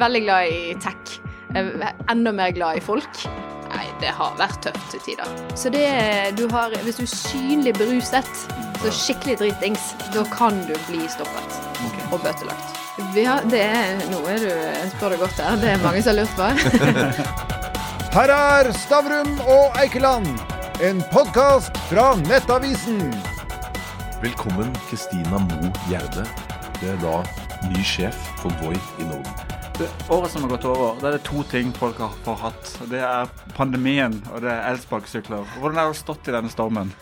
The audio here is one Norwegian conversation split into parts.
veldig glad i tech. Enda mer glad i folk. Nei, det har vært tøft til tider. Så det du har Hvis du er synlig beruset, så skikkelig dritings, da kan du bli stoppet og bøtelagt. Ja, det er noe du spør deg godt her. Det er mange som har lurt på. Her er Stavrum og Eikeland, en podkast fra Nettavisen. Velkommen Kristina Mo Gjerde. Du er da ny sjef for Voi i Norden. Det året som har gått over, det er det to ting folk har forhatt. Det er pandemien og det er elsparkesykler. Hvordan har du stått i denne stormen?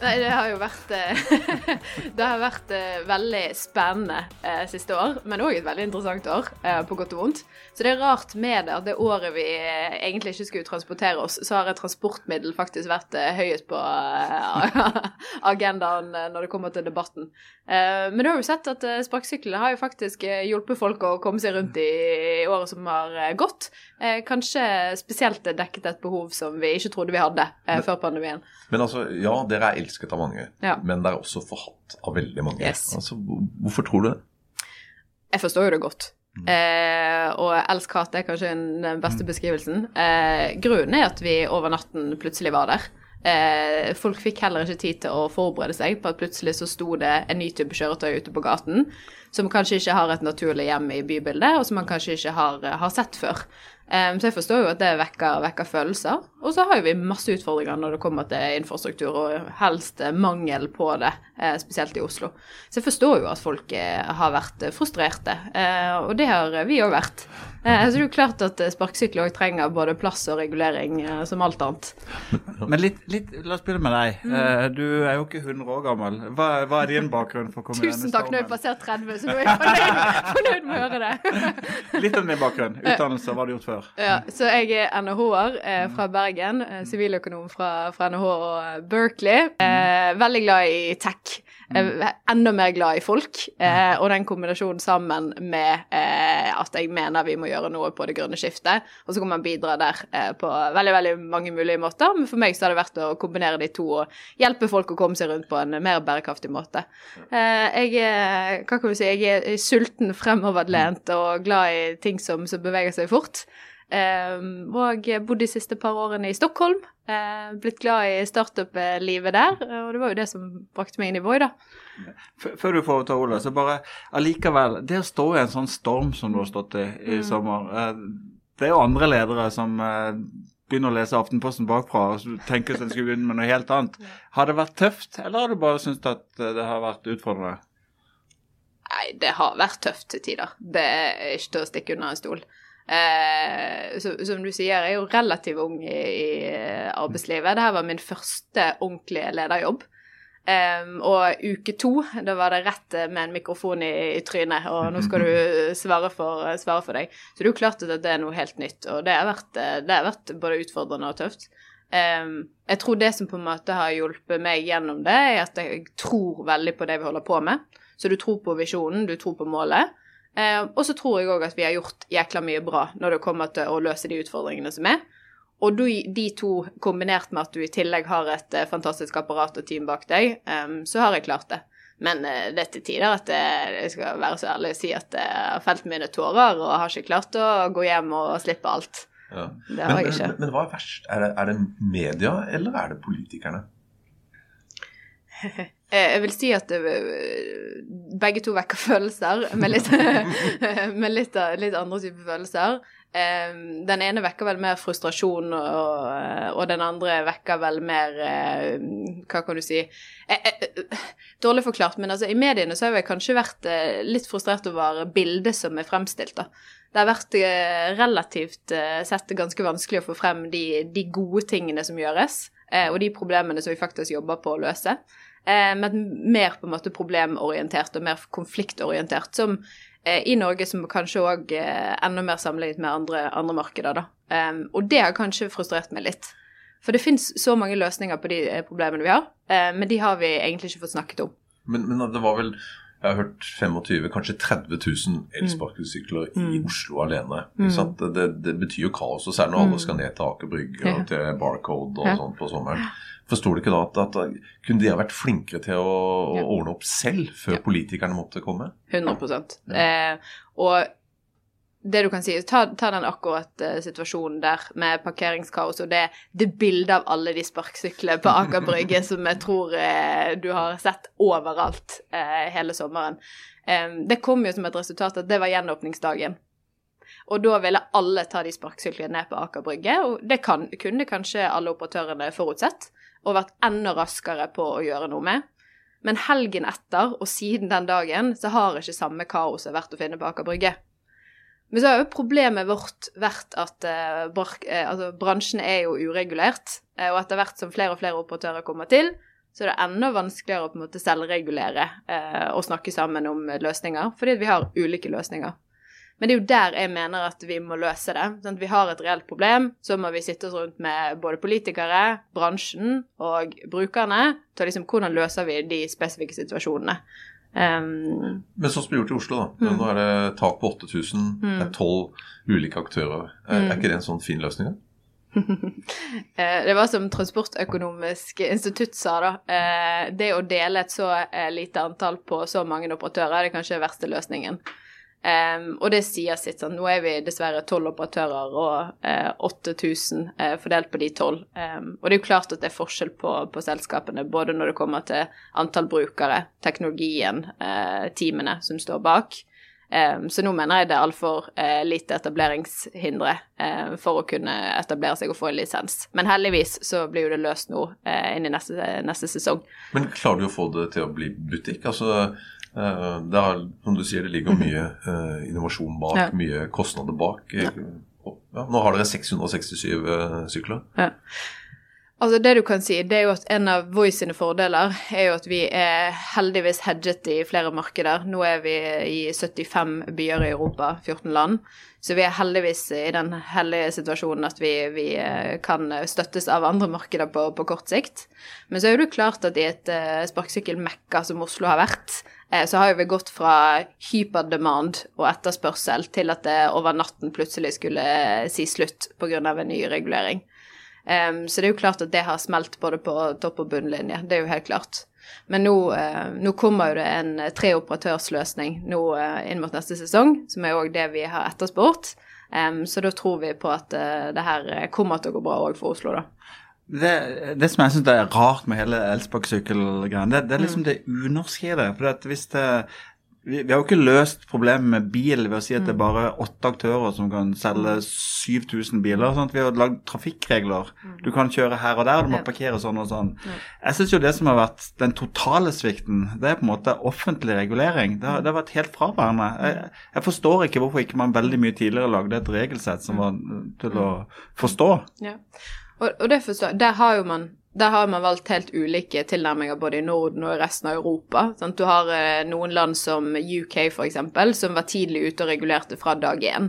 Nei, det har jo vært eh, Det har vært eh, veldig spennende eh, siste år, men òg et veldig interessant år, på godt og vondt. Så det er rart med det at det året vi eh, egentlig ikke skulle transportere oss, så har et transportmiddel faktisk vært eh, høyest på agendaen når det kommer til debatten. men du har jo sett at sparkesyklene har jo faktisk hjulpet folk å komme seg rundt i, i året som har gått. kanskje spesielt dekket et behov som vi ikke trodde vi hadde før pandemien. Men altså, ja, dere er elsket av mange, ja. men det er også forhatt av veldig mange. Yes. Altså, hvorfor tror du det? Jeg forstår jo det godt. Mm. Eh, og elsk-hat er kanskje den beste mm. beskrivelsen. Eh, grunnen er at vi over natten plutselig var der. Eh, folk fikk heller ikke tid til å forberede seg på at plutselig så sto det en ny type kjøretøy ute på gaten som kanskje ikke har et naturlig hjem i bybildet, og som man kanskje ikke har, har sett før. Um, så jeg forstår jo at det vekker, vekker følelser. Og så har jo vi masse utfordringer når det kommer til infrastruktur, og helst mangel på det, eh, spesielt i Oslo. Så jeg forstår jo at folk eh, har vært frustrerte, eh, og det har vi òg vært. Så det er jo klart at sparkesykler òg trenger både plass og regulering som alt annet. Men litt, litt la oss begynne med deg. Mm. Du er jo ikke 100 år gammel. Hva, hva er din bakgrunn for å komme Tusen takk, nå har jeg passert 30, så nå er jeg fornøyd, fornøyd med å høre det. litt om din bakgrunn. Utdannelse, hva har du gjort før? Før. Ja, så jeg er NHH-er eh, fra Bergen. Eh, siviløkonom fra, fra, NHH og Berkeley. Eh, veldig glad i tech. Eh, enda mer glad i folk. Eh, og den kombinasjonen sammen med eh, at jeg mener vi må gjøre noe på det grønne skiftet. Og så kan man bidra der på veldig veldig mange mulige måter. Men for meg så har det vært å kombinere de to og hjelpe folk å komme seg rundt på en mer bærekraftig måte. jeg er, hva kan vi si, jeg er sulten, fremoverlent og glad i ting som, som beveger seg fort. Og bodde de siste par årene i Stockholm. Uh, blitt glad i startup-livet der, og det var jo det som brakte meg inn i Voi, da. Før du får ta ordet, så bare allikevel Det å stå i en sånn storm som du har stått i i mm. sommer, uh, det er jo andre ledere som begynner å lese Aftenposten bakfra og tenker at en skulle begynne med noe helt annet. Har det vært tøft, eller har du bare syntes at det har vært utfordrende? Nei, det har vært tøft til tider. Det er ikke til å stikke under en stol. Eh, så, som du sier, jeg er jo relativt ung i, i arbeidslivet. Dette var min første ordentlige lederjobb. Um, og uke to, da var det rett med en mikrofon i, i trynet, og nå skal du svare for, svare for, deg. Så det er jo klart at det er noe helt nytt, og det har vært, det har vært både utfordrende og tøft. Um, jeg tror det som på en måte har hjulpet meg gjennom det, er at jeg tror veldig på det vi holder på med. Så du tror på visjonen, du tror på målet. Eh, og så tror jeg òg at vi har gjort jækla mye bra når det kommer til å løse de utfordringene som er. Og de to kombinert med at du i tillegg har et eh, fantastisk apparat og team bak deg, eh, så har jeg klart det. Men eh, det er til tider at jeg skal være så ærlig og si at jeg har felt mine tårer og har ikke klart å gå hjem og slippe alt. Ja. Det har men, jeg ikke. Men, men hva er verst? Er det, er det media, eller er det politikerne? Eh, jeg vil si at eh, begge to vekker følelser, med litt, med litt, litt andre typer følelser. Eh, den ene vekker vel mer frustrasjon, og, og, den andre vekker vel mer Hva kan du si Dårlig forklart, men altså, i mediene så har jeg kanskje vært litt frustrert over bildet som er fremstilt. da. Det har vært relativt sett ganske vanskelig å få frem de, de gode tingene som gjøres, og de problemene som vi faktisk jobber på å løse men mer på en måte problemorientert og mer konfliktorientert. Som eh, i Norge som kanskje òg eh, enda mer sammenlignet med andre, andre markeder, da. Og det har kanskje frustrert meg litt. For det fins så mange løsninger på de eh, problemene vi har, eh, men de har vi egentlig ikke fått snakket om. Men, men det var vel jeg har hørt 25 kanskje 30 000 elsparkesykler mm. i Oslo alene. Mm. Det, det, betyr jo kaos, og særlig når alle mm. skal ned til Aker Brygge og til Barcode og sånt på sommeren. Forstår du ikke da at, at, kunne de ha vært flinkere til å, å ordne opp selv før ja. politikerne måtte komme? 100 ja. eh, Og det du kan si, ta, ta den akkurat uh, situasjonen der med parkeringskaos og det, det bildet av alle de sparkesyklene på Aker Brygge som jeg tror uh, du har sett overalt uh, hele sommeren. Um, det kom jo som et resultat at det var gjenåpningsdagen. Og da ville alle ta de sparkesyklene ned på Aker Brygge, og det kan, kunne kanskje alle operatørene forutsett, og vært enda raskere på å gjøre noe med. Men helgen etter, og siden den dagen, så har ikke samme kaoset vært å finne på Aker Brygge. Men så har jo problemet vårt vært at brak, uh, altså, bransjen er jo uregulert, uh, og etter hvert som flere og flere operatører kommer til, så er det enda vanskeligere å på en måte selvregulere og snakke sammen om løsninger, fordi vi har ulike løsninger. Men det er jo der jeg mener at vi må løse det. Sånn vi har et reelt problem, så må vi sitte oss rundt med både politikere, bransjen og brukerne til liksom hvordan løser vi de spesifikke situasjonene. Um, Men sånn som vi gjort i Oslo, da. Mm. Nå er det tak på 8000, mm. det er tolv ulike aktører. Er, er, ikke det en sånn fin løsning? da? det var som Transportøkonomisk institutt sa, da. Eh, det å dele et så eh, lite antall på så mange operatører er kanskje verste løsningen. Um, og det sier sitt. sånn, Nå er vi dessverre tolv operatører og uh, 8000 uh, fordelt på de tolv. Um, og det er jo klart at det er forskjell på, på, selskapene, både når det kommer til antall brukere, teknologien, uh, teamene som står bak. Um, så nå mener jeg det er altfor uh, lite etableringshindre uh, for å kunne etablere seg og få en lisens. Men heldigvis så blir jo det løst nå uh, inn i neste, neste, sesong. Men klarer du å få det til å bli butikk? Altså Eh, det er, som du sier, det ligger mye uh, innovasjon bak, ja. mye kostnader bak. Ja. Ja, nå har dere 667 uh, eh, sykler. Ja. Altså Det du kan si, det er jo at en av Voice sine fordeler er jo at vi er heldigvis hedget i flere markeder. Nå er vi i 75 byer i Europa, 14 land. Så vi er heldigvis i den heldige situasjonen at vi, vi kan støttes av andre markeder på, på, kort sikt. Men så er det klart at i et sparkesykkelmekka som Oslo har vært, Eh, så har vi gått fra hyperdemand og etterspørsel til at det over natten plutselig skulle eh, si slutt pga. en ny regulering. Så det er jo klart at det har smelt både på topp- og bunnlinje. Det er jo helt klart. Men nå, uh, nå kommer jo det en treoperatørsløsning nå inn mot neste sesong, som er òg det vi har etterspurt. Så da tror vi på at det her kommer til å gå bra òg for Oslo, da. Det, det, som jeg syns er rart med hele elsparkesykkelgreiene, det, det, er liksom mm. det unorske i det. For hvis det, vi, vi, har jo ikke løst problemet med bil ved å si at det er mm. bare åtte aktører som kan selge 7000 biler. Sånn vi har lagd trafikkregler. Mm. Du kan kjøre her og der, du må parkere sånn og sånn. Jeg syns jo det som har vært den totale svikten, det er på en måte offentlig regulering. Det har, det har vært helt fraværende. Jeg, jeg, forstår ikke hvorfor ikke man veldig mye tidligere lagde et regelsett som var til å forstå. Ja. Og, og det forstår Der har jo man der har man valgt helt ulike tilnærminger både i Norden og i resten av Europa. Sant? Du har eh, noen land som UK f.eks., som var tidlig ute og regulerte fra dag én.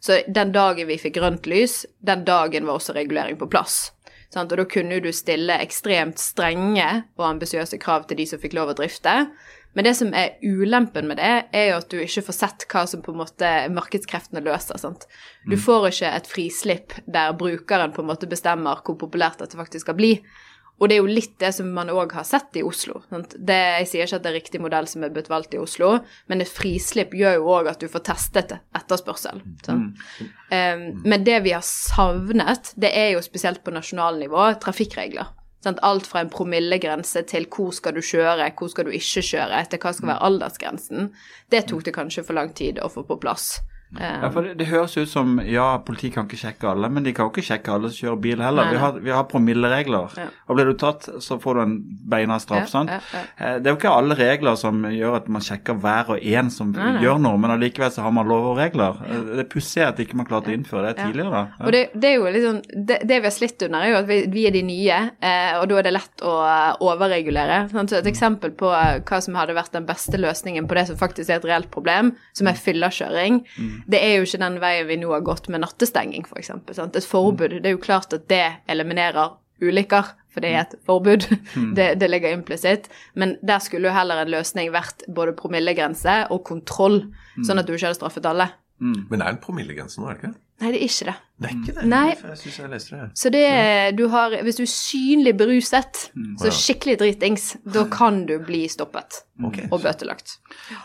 Så den dagen vi fikk grønt lys, den dagen var også regulering på plass. Sant? Og da kunne du stille ekstremt strenge og ambisiøse krav til de som fikk lov å drifte. Men det som er ulempen med det, er jo at du ikke får sett hva som på en måte markedskreftene løser. sant? Du mm. får ikke et frislipp der brukeren på en måte bestemmer hvor populært dette faktisk skal bli. Og det er jo litt det som man òg har sett i Oslo. Det, jeg sier ikke at det er riktig modell som er blitt valgt i Oslo, men et frislipp gjør jo òg at du får testet etterspørsel. Mm. Um, men det vi har savnet, det er jo spesielt på nasjonalnivå trafikkregler. Sant? Alt fra en promillegrense til hvor skal du kjøre, hvor skal du ikke kjøre, til hva skal være aldersgrensen. Det tok det kanskje for lang tid å få på plass. Ja, for det, det, høres ut som ja, politiet kan ikke sjekke alle, men de kan jo ikke sjekke alle som kjører bil heller. Vi har, vi har promilleregler. Ja. Og blir du tatt, så får du en beina straff. sant? Eh, det er jo ikke alle regler som gjør at man sjekker hver og en som nei, nei. gjør noe, men allikevel så har man lov og regler. Eh, det er pussig at ikke man klarte å innføre det tidligere. Og det, det, er jo liksom, det, det, vi har slitt under, er jo at vi, vi er de nye, eh, og da er det lett å overregulere. Sant? Så et eksempel på hva som hadde vært den beste løsningen på det som faktisk er et reelt problem, som er fyllekjøring. Mm det er jo ikke den veien vi nå har gått med nattestenging, f.eks. For et forbud. Det er jo klart at det eliminerer ulykker, for det er et forbud. Mm. Det, det ligger implisitt. Men der skulle jo heller en løsning vært både promillegrense og kontroll, mm. sånn at du ikke hadde straffet alle. Mm. Men det er en promillegrense nå, er det ikke? Nei, det er ikke det. Det er ikke det. Nei. Jeg syns jeg leste det. Så det du har Hvis du er synlig beruset, så skikkelig dritings, da kan du bli stoppet okay. og bøtelagt.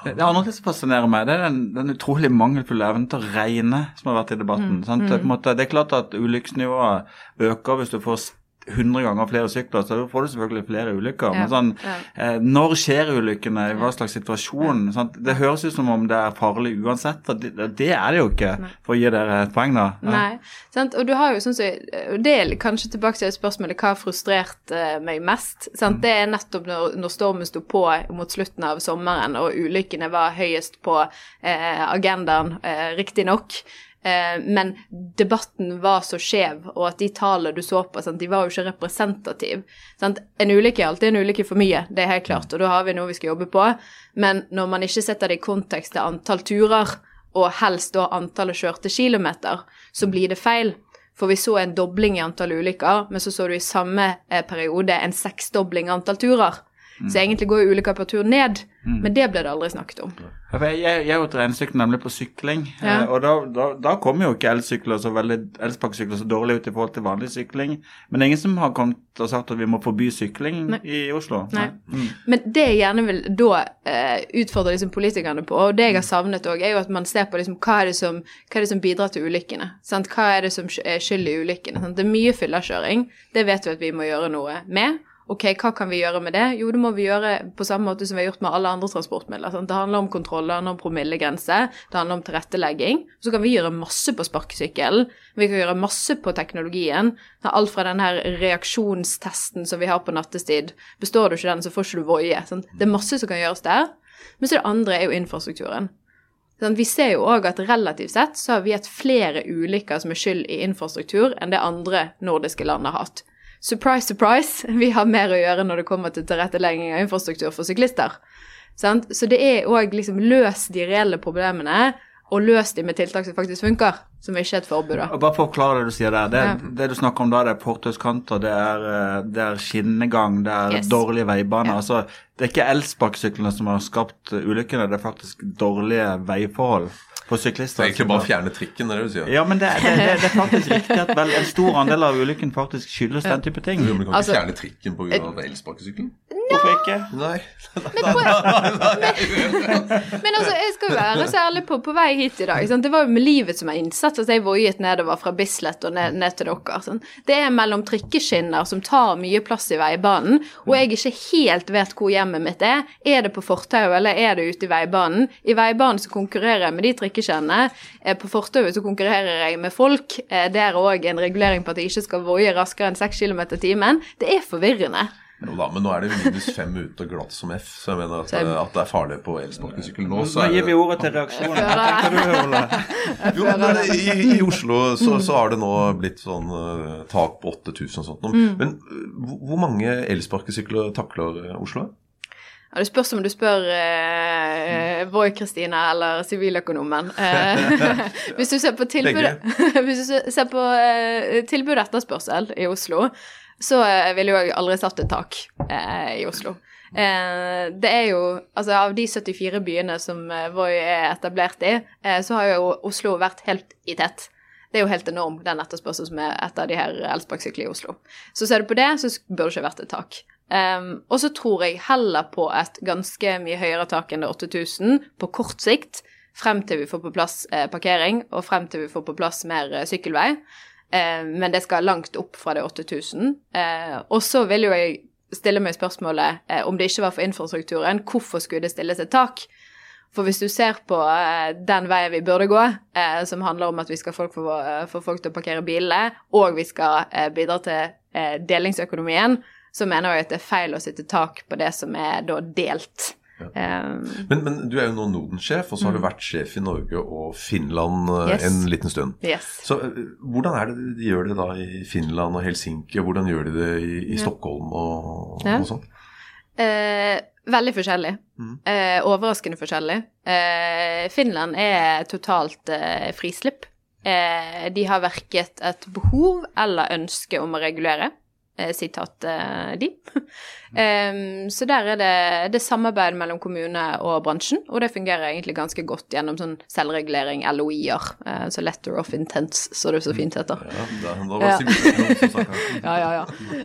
Det det andre som fascinerer meg, det er den, den utrolig mangelfulle evnen til å regne som har vært i debatten. sant? Det, er på en måte, det er klart at ulykkesnivået øker hvis du får 100 ganger flere sykler, så får du selvfølgelig flere ulykker. Ja, Men sånn, ja. eh, når skjer ulykkene, i hva slags situasjon? Sant? Det høres ut som om det er farlig uansett, og det, det er det jo ikke, for å gi dere et poeng, da. Ja. Nei. Sant? Og du har jo sånn som og Det er kanskje tilbake til spørsmålet hva har frustrert eh, meg mest. Sant? Det er nettopp når, når stormen sto på mot slutten av sommeren, og ulykkene var høyest på eh, agendaen, eh, riktignok. Eh, men debatten var så skjev, og at de tallene du så på, sant? de var jo ikke representative. En ulykke er alltid en ulykke for mye, det er helt klart, og da har vi noe vi skal jobbe på. Men når man ikke setter det i kontekst til antall turer, og helst da antallet kjørte kilometer, så blir det feil. For vi så en dobling i antall ulykker, men så så du i samme eh, periode en seksdobling i antall turer. Så egentlig går jo ulykker på tur ned, men det ble det aldri snakket om. Ja, Jeg, jeg, jeg jo et regnestykke nemlig på sykling, Ja. eh, og da, da, da kommer jo ikke elsykler så veldig, elsparkesykler så dårlig ut i forhold til vanlig sykling. Men det er ingen som har kommet og sagt at vi må forby sykling Nei. i Oslo. Nei. Mm. Men det jeg gjerne vil da eh, utfordre liksom politikerne på, og det jeg har savnet òg, er jo at man ser på liksom, hva, er det som, hva er det som bidrar til ulykkene. Sant? Hva er det som er skyld i ulykkene? Sant? Det er mye fyllekjøring. Det vet vi at vi må gjøre noe med. Ok, hva kan vi gjøre med det? Jo, det må vi gjøre på samme måte som vi har gjort med alle andre transportmidler. Sant? Det handler om kontroll, det handler om promillegrense, det handler om tilrettelegging. Så kan vi gjøre masse på sparkesykkelen. Vi kan gjøre masse på teknologien. Alt fra den her reaksjonstesten som vi har på nattestid. Består du ikke den, så får ikke du voie. Det er masse som kan gjøres der. Men så det andre er jo infrastrukturen. Sånn, vi ser jo òg at relativt sett så har vi hatt flere ulykker som er skyld i infrastruktur, enn det andre nordiske land har hatt. Surprise, surprise, vi har mer å gjøre når det kommer til tilrettelegging av infrastruktur for syklister. Så det er òg liksom løs de reelle problemene, og løs de med tiltak som faktisk funker, som ikke er et forbud, da. Og Bare forklare det du sier der. Det, Ja. det du snakker om da, det er fortauskanter, det eh, det er skinnegang, det er Yes. dårlige veibaner. Ja. Altså, det er ikke elsparkesyklene som har skapt eh, ulykkene, det er faktisk dårlige veiforhold for Det er egentlig bare å fjerne trikken, det er det du sier? Ja, men det, det, det, det er faktisk riktig at vel, en stor andel av ulykken faktisk skyldes den type ting. Jo, men du kan Altså- ikke fjerne trikken pga. elsparkesykkelen? Hvorfor ikke? Nei. Men altså, jeg skal være så ærlig på på vei hit i dag. Sant? Det var jo med livet som er en innsats at jeg voiet nedover fra Bislett og ned, ned til dere. Sånn. Det er mellom trikkeskinner som tar mye plass i veibanen, og jeg ikke helt vet hvor hjemmet mitt er. Er det på fortauet, eller er det ute i veibanen? I veibanen så konkurrerer jeg med de trikkeskinnene. Eh, På fortauet så konkurrerer jeg med folk. Eh, Det er òg en regulering på at jeg ikke skal voie raskere enn 6 km i timen. Det er forvirrende. Jo da, men nå er det minus fem ute og glatt som F, så jeg mener at, jeg- at det er farlig på elsparkesykkel nå. Så Nå gir vi ordet til reaksjonen. Hva tenker du, Ole? jo, men i, I Oslo så, så har det nå blitt sånn eh, tak på 8000 og sånt. Mm. Men hvor mange elsparkesykler takler Oslo? Ja, det spørs om du spør eh, Voi Kristina eller siviløkonomen. Eh, hvis du ser på tilbudet Hvis du ser på eh, tilbud etterspørsel i Oslo, så ville jo jeg aldri satt et tak eh, i Oslo. Eh, det er jo Altså, av de 74 byene som eh, Voi er etablert i, eh, så har jo Oslo vært helt i tett. Det er jo helt enorm, den etterspørselen som er etter de her elsparkesyklene i Oslo. Så ser du på det, så burde det ikke vært et tak. Um, og så tror jeg heller på et ganske mye høyere tak enn det 8000 på kort sikt, frem til vi får på plass eh, parkering, og frem til vi får på plass mer eh, sykkelvei. Eh, men det skal langt opp fra det 8000. Eh, og så vil jo jeg stille meg spørsmålet eh, om det ikke var for infrastrukturen, hvorfor skulle det stilles et tak? For hvis du ser på eh, den veien vi burde gå, eh, som handler om at vi skal eh, få folk til å parkere bilene, og vi skal bidra til delingsøkonomien, så mener jeg at det er feil å sitte tak på det som er da delt. Um, Men, men du er jo nå Norden-sjef, og så har du vært sjef i Norge og Finland eh, Mm. Yes. en liten stund. yes. Så eh, hvordan er det de gjør det da i Finland og Helsinki, og hvordan gjør de det i, i Stockholm og, Ja. og sånn? Eh, veldig forskjellig. Mm. Eh, overraskende forskjellig. Eh, Finland er totalt eh, frislipp. Eh, de har verket et behov eller ønske om å regulere. sitat de. Em, så der er det, det er samarbeid mellom kommune og bransjen, og det fungerer egentlig ganske godt gjennom sånn selvregulering, LOI-er, uh, så letter of intents, så det så fint heter. Ja, da, da var det. Ja, ja, ja.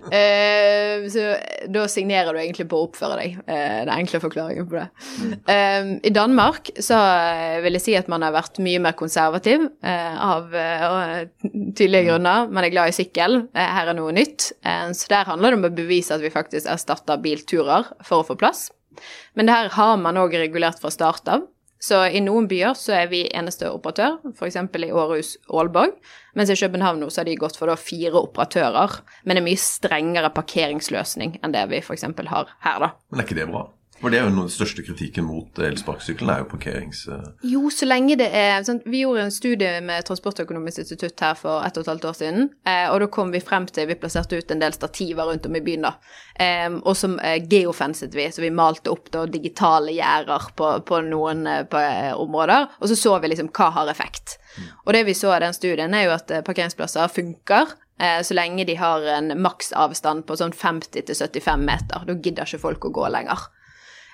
Uh, så da signerer du egentlig på å oppføre deg. Uh, det er enkle forklaringen på det. Um, I Danmark så eh, vil jeg si at man har vært mye mer konservativ eh, av eh, tydelige grunner. Man er glad i sykkel. Eh, her er noe nytt. Eh, så der handler det om å bevise at vi faktisk erstatter bilturer for å få plass. Men det her har man òg regulert fra start av. Så i noen byer så er vi eneste operatør, f.eks. i Århus Aalborg. Mens i København nå så har de gått for fire operatører, men en mye strengere parkeringsløsning enn det vi f.eks. har her, da. Men er ikke det bra? For det er jo av den største kritikken mot elsparkesykkelen, er jo parkerings... eh, Jo, så lenge det er sånn, Vi gjorde en studie med Transportøkonomisk institutt her for ett og et halvt år siden, eh, og da kom vi frem til Vi plasserte ut en del stativer rundt om i byen, da. Eh, og som eh, geofenset vi, så vi malte opp da digitale gjerder på, på noen eh, på, eh, områder, og så så vi liksom hva har effekt. Og det vi så i den studien, er jo at eh, parkeringsplasser funker. eh, Så lenge de har en maksavstand på sånn 50-75 meter. Da gidder ikke folk å gå lenger.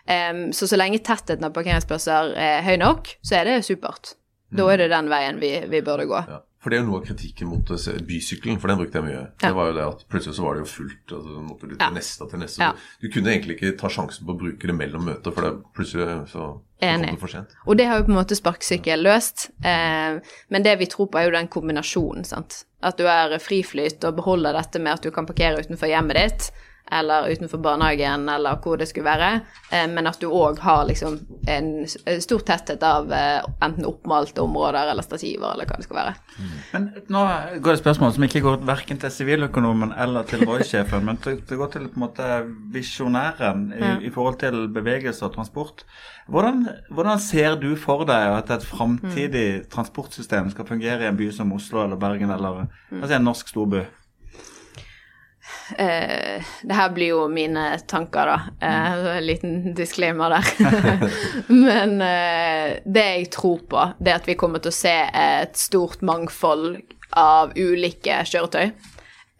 Em, så så lenge tettheten av parkeringsplasser er høy nok, så er det supert. Da er det den veien vi, vi burde gå. Ja. For det er jo noe av kritikken mot bysykkelen, for den brukte jeg mye. Det Ja. var jo det at plutselig så var det jo fullt, altså, du måtte du til Ja. neste til neste. Ja. Du kunne egentlig ikke ta sjansen på å bruke det mellom møter, for det plutselig så, så kom det for sent. Og det har jo på en måte sparkesykkel løst, eh, men det vi tror på er jo den kombinasjonen, sant. At du er friflyt og beholder dette med at du kan parkere utenfor hjemmet ditt, eller utenfor barnehagen, eller hvor det skulle være, eh, men at du òg har liksom en stor tetthet av eh, enten oppmalte områder eller stativer, eller hva det skal være. Men nå går det spørsmål som ikke går verken til siviløkonomen eller til Voi-sjefen, men det går til på en måte visjonæren i, Ja. i forhold til bevegelse og transport. Hvordan, hvordan ser du for deg at et framtidig transportsystem skal fungere i en by som Oslo eller Bergen eller altså en norsk storby? Eh, det her blir jo mine tanker, da. Eh, en liten disclaimer der. Men eh, det jeg tror på, det er at vi kommer til å se et stort mangfold av ulike kjøretøy.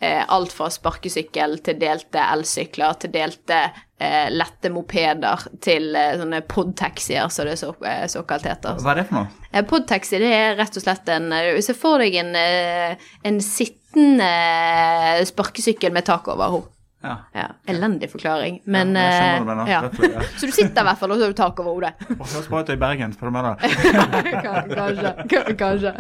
Eh, alt fra sparkesykkel til delte elsykler til delte eh, lette mopeder til eh, sånne podtaxier, som det så, eh, såkalt heter. Hva er det for noe? Eh, Podtaxi det er rett og slett en eh, Se for deg en, eh, en sittende sparkesykkel med tak over henne. Ja. Ja, elendig forklaring, men Ja, eh, ja. Og slett, ja. Så du sitter i hvert fall, og har du tak over hodet. Høres bra ut i Bergen, spør du meg da. Kanskje. Kanskje.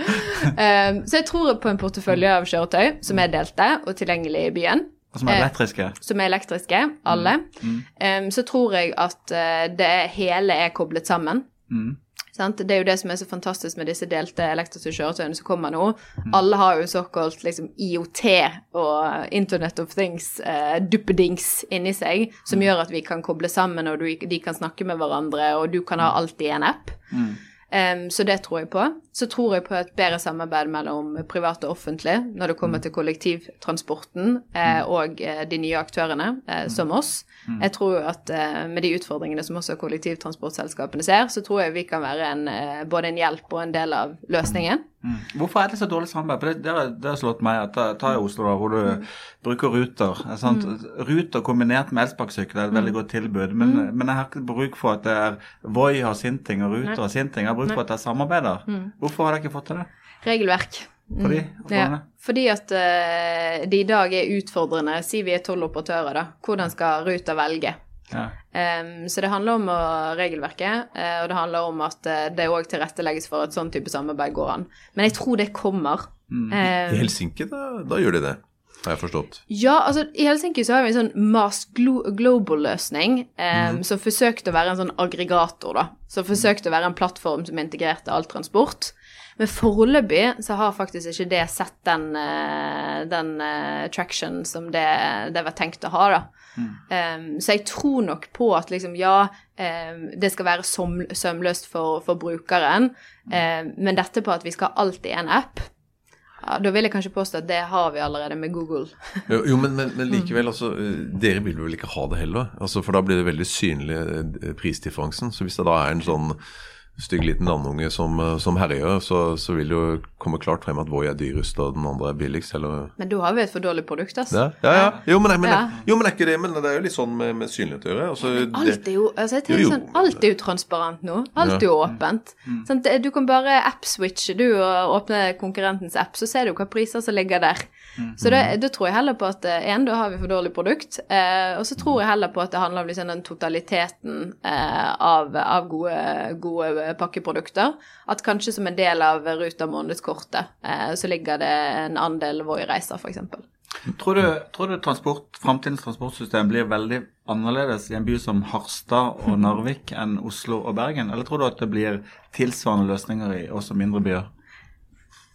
Um, så jeg tror på en portefølje av kjøretøy som er delte og tilgjengelig i byen. Og Som er Eh, elektriske. som er elektriske, alle. Um, så tror jeg at eh, det hele er koblet sammen. Mm. Sant? Det er jo det som er så fantastisk med disse delte elektriske kjøretøyene som kommer nå. Alle har jo såkalt liksom, IOT og Internet of Things, eh, duppedings, inni seg, som gjør at vi kan koble sammen, og du, de kan snakke med hverandre, og du kan ha alt i en app. Em, så det tror jeg på. Så tror jeg på et bedre samarbeid mellom privat og offentlig når det kommer til kollektivtransporten eh, og eh, de nye aktørene, eh, som oss. Jeg tror at eh, med de utfordringene som også kollektivtransportselskapene ser, så tror jeg vi kan være en, eh, både en hjelp og en del av løsningen. Mm. Hvorfor er det så dårlig samarbeid? For det, det, har, slått meg at ta, i Oslo, da, hvor du bruker Ruter. Sant? Mm. Ruter kombinert med elsparkesykkel er et veldig godt tilbud, men, men jeg har ikke bruk for at det er Voi har sin ting og Ruter har sin ting. Jeg har bruk for at det er samarbeider. Hvorfor har dere ikke fått til det? Regelverk. Mm. Fordi? Ja, fordi at uh, det i dag er utfordrende. Si vi er tolv operatører, da. Hvordan skal Ruter velge? Ja. Em, så det handler om å, regelverket, eh, og det handler om at eh, det òg tilrettelegges for at sånn type samarbeid går an. Men jeg tror det kommer. Em, I Helsinki, da, da gjør de det, har jeg forstått. ja, altså i Helsinki så har vi en sånn Mass Glo Global-løsning em, som forsøkte å være en sånn aggregator, da. Som forsøkte å være en plattform som integrerte all transport. Men foreløpig så har faktisk ikke det sett den, eh, den eh, traction som det, det var tenkt å ha, da. Em, så jeg tror nok på at liksom, ja, um, det skal være sømløst for, for brukeren, em, men dette på at vi skal alltid en app, ja, da vil jeg kanskje påstå at det har vi allerede med Google. Jo, jo men, men, men likevel, altså, eh, dere vil vel ikke ha det heller? Altså, for da blir det veldig synlig prisdifferansen. Så hvis det da er en sånn stygg liten landunge som, eh, som herjer, så, så vil det jo komme klart frem at Voi er dyrest og den andre er billigst. Eller Men da har vi et for dårlig produkt, altså. ja, ja, ja. Jo, men, men, Ja. jo, men er ikke det Men det er jo litt sånn med, med synlighet å gjøre. Altså, Alt er jo, altså jeg Jo, jo. sånn, alt er jo transparent nå. Alt er jo åpent. Mm. Sånn, du kan bare app-switche du og åpne konkurrentens app, så ser du hva priser som ligger der. Mm. Så da tror jeg heller på at én, en, da har vi for dårlig produkt, eh, og så tror jeg heller på at det handler om liksom den totaliteten eh, av, av gode, gode pakkeprodukter. At kanskje som en del av Ruta månedskortet eh, så ligger det en andel Voi-reiser, f.eks. Tror du, tror du transport, framtidens transportsystem blir veldig annerledes i en by som Harstad og Narvik enn Oslo og Bergen? Eller tror du at det blir tilsvarende løsninger i også mindre byer?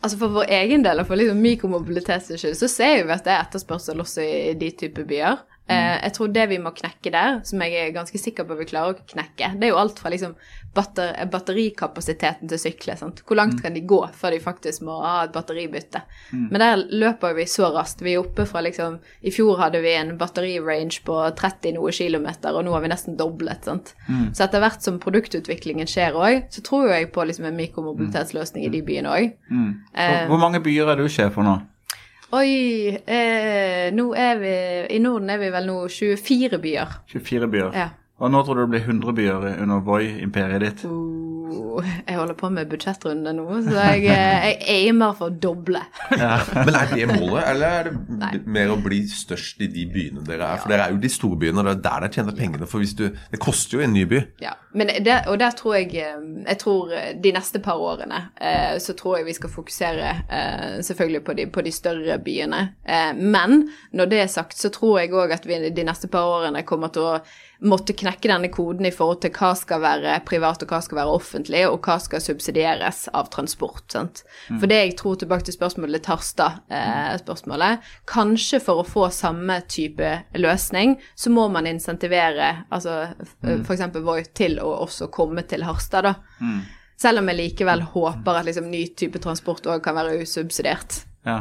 Altså For vår egen del og for liksom mikromobilitets skyld, så ser vi at det er etterspørsel også i de typer byer. Eh, jeg tror det vi må knekke der, som jeg er ganske sikker på vi klarer å knekke, det er jo alt fra liksom batter batterikapasiteten til sykler. Hvor langt kan de gå før de faktisk må ha et batteribytte? Men der løper vi så raskt. Vi er oppe fra liksom I fjor hadde vi en batterirange på 30 noe kilometer, og nå har vi nesten doblet. sant? Så etter hvert som produktutviklingen skjer òg, så tror jeg på liksom en mikromobilitetsløsning i de byene òg. Hvor, hvor mange byer er du sjef for nå? Oi, eh, nå er vi I Norden er vi vel nå 24 byer. 24 byer. Ja. Og nå tror du det blir 100 byer under Voi-imperiet ditt? Oh, jeg holder på med budsjettrunde nå, så jeg, eh, jeg aimer for å doble. Men er det målet, eller er Nei. det mer å bli størst i de byene dere er? For dere er jo de store byene, og det er der dere tjener pengene. For hvis du Det koster jo en ny by. Ja, men det, og der tror jeg eh, Jeg tror de neste par årene eh, så tror jeg vi skal fokusere eh, selvfølgelig på de, på de større byene. Eh, men når det er sagt, så tror jeg òg at vi de neste par årene kommer til å måtte knekke denne koden i forhold til hva skal være privat og hva skal være offentlig, og hva skal subsidieres av transport. Sant? For det jeg tror tilbake til spørsmålet Tarstad-spørsmålet, kanskje for å få samme type løsning, så må man insentivere altså f.eks. Voi til å også komme til Harstad, da. Selv om jeg likevel håper at liksom, ny type transport òg kan være usubsidiert. Ja.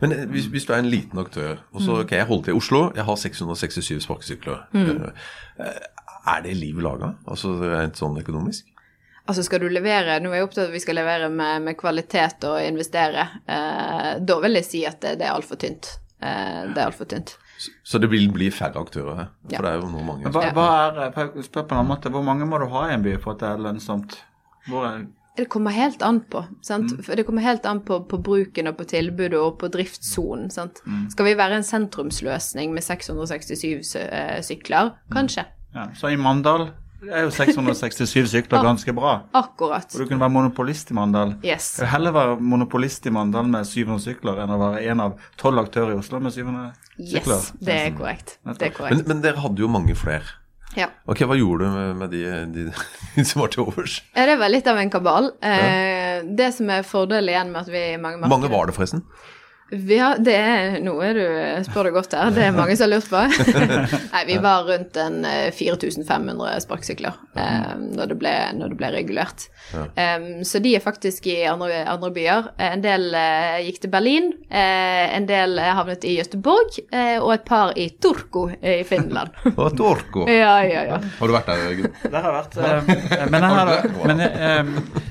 Men eh, hvis, hvis du er en liten aktør, og så ok, jeg holder til i Oslo, jeg har 667 sparkesykler. Mm. Er det liv laga? Altså rent sånn økonomisk? Altså skal du levere Nå er jeg opptatt av at vi skal levere med, med kvalitet og investere. Eh, da vil jeg si at det, det er altfor tynt. Eh, det er altfor tynt. Så- Så det vil bli færre aktører her? Ja. For det er jo noe mange. Hva, hva er, for spør på en annen måte, Hvor mange må du ha i en by for at det er lønnsomt? Hvor er, Det kommer helt an på. Sant? For Det kommer helt an på, på bruken og på tilbudet og på driftssonen. Sant? Skal vi være en sentrumsløsning med 667 eh, sykler? Kanskje. ja. Så i Mandal er jo 667 sykler ganske bra. Akkurat. Og du kunne være monopolist i Mandal. Yes. Jeg vil heller være monopolist i Mandal med 700 sykler enn å være en av tolv aktører i Oslo med 700 sykler. Yes, det er korrekt. Det er Men, korrekt. men dere hadde jo mange flere. Ja. Ok, Hva gjorde du med, de, de, de som var til overs? Ja, det var litt av en kabal. Eh, det som er fordelen igjen med at vi er mange markeder mange var det, forresten? Vi har, det er, nå er du, spør deg godt her, det er mange som har lurt på. Nei, vi var rundt en eh, 4500 sparkesykler eh, når, det ble, når det ble regulert. Em, så de er faktisk i andre, andre byer. En del uh, gikk til Berlin, uh, en del havnet i Gøteborg, uh, og et par i Turku i Finland. Og Torko. ja, ja, ja. Har du vært der, Jørgen? Det har vært eh, Men, jeg har, men eh,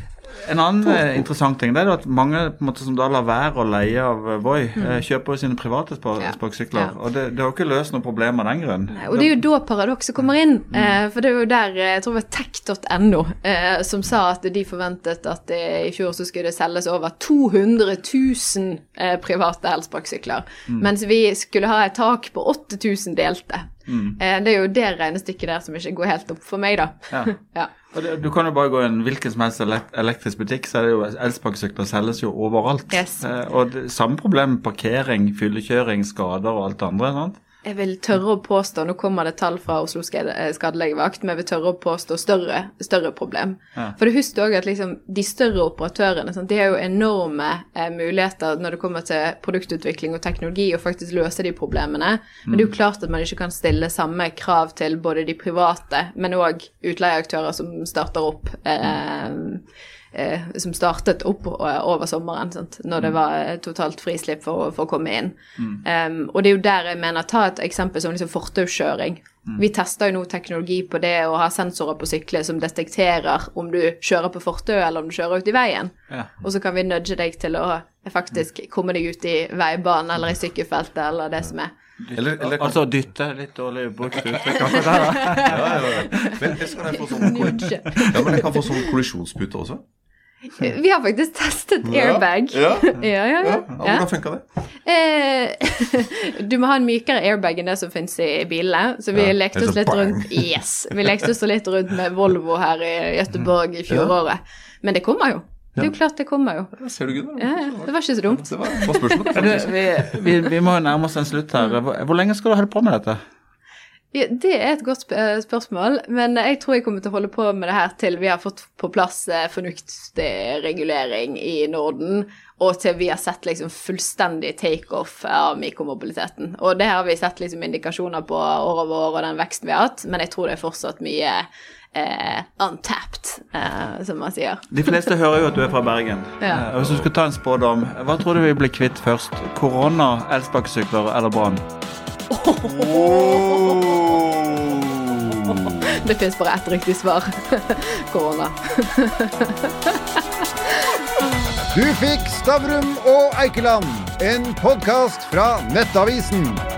en annen eh, interessant ting det er at mange måte, som da lar være å leie av eh, Voi, mm. kjøper sine private spa- Ja. sparkesykler. Ja. Og det, det har jo ikke løst noe problem av den grunn. Nei, Og det er jo da paradokset kommer inn. Eh, for det er jo der eh, jeg tror det var tech.no eh, som sa at de forventet at det, i fjor så skulle det selges over 200 000 eh, private elsparkesykler. Mens vi skulle ha et tak på 8000 delte. Eh, det er jo det regnestykket der som ikke går helt opp for meg, da. Ja. ja. Det, du kan jo bare gå i en hvilken som helst elektrisk butikk, så er det jo elsparkesykler selges jo overalt. Yes. Eh, og det, samme problem med parkering, fyllekjøring, skader og alt det andre. sant? Jeg vil tørre å påstå, nå kommer det tall fra Oslo eh, skadelegevakt, men jeg vil tørre å påstå større, større problem. Ja. For det husk også at liksom, de større operatørene sånn, de har jo enorme eh, muligheter når det kommer til produktutvikling og teknologi, og faktisk løse de problemene. Men det er jo klart at man ikke kan stille samme krav til både de private, men òg utleieaktører som starter opp. Eh, eh, som startet opp over sommeren, sant? når det var eh, totalt frislipp for, for å komme inn. Um, og det er jo der jeg mener Ta et eksempel som liksom fortauskjøring. Vi tester jo nå teknologi på det å ha sensorer på sykler som detekterer om du kjører på fortauet eller om du kjører ut i veien. Ja. Og så kan vi nudge deg til å faktisk komme deg ut i veibanen eller i sykkelfeltet eller det som er. Eller, eller Altså dytte, litt dårlig brukt uttrykk akkurat der. da. ja, ja, ja. Men jeg få sånn Ja, men jeg kan få sånn kollisjonspute også. Vi har faktisk testet airbag. Ja, ja. Ja, ja, ja. ja. ja Hvordan funka det? Eh, du må ha en mykere airbag enn det som finnes i bilene. Så vi Ja, lekte oss litt rundt Yes, vi lekte oss litt rundt med Volvo her i Gøteborg i fjoråret. Men det kommer jo. Det er jo klart det kommer jo. Ser du, Gunnar? Det var ikke så dumt. Det var spørsmål. Du, vi, vi, vi må jo nærme oss en slutt her. Hvor, hvor lenge skal du holde på med dette? Ja, det er et godt eh, spørsmål, men jeg tror jeg kommer til å holde på med det her til vi har fått på plass eh, fornuftig regulering i Norden, og til vi har sett liksom fullstendig takeoff av mikromobiliteten. Og det har vi sett liksom indikasjoner på år over år og den veksten vi har hatt, men jeg tror det er fortsatt mye eh, untapped, eh, som man sier. De fleste hører jo at du er fra Bergen. Ja. Eh, Hvis du skulle ta en spådom, hva tror du vi blir kvitt først? Korona, elsparkesykler eller brann? Det fins bare ett riktig svar. Korona. Du fikk Stavrum og Eikeland, en podkast fra Nettavisen.